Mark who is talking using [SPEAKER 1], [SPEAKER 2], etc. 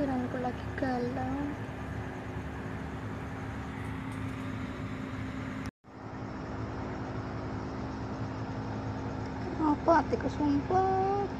[SPEAKER 1] Fir aku lagi galau. Apa hatiku sumpah?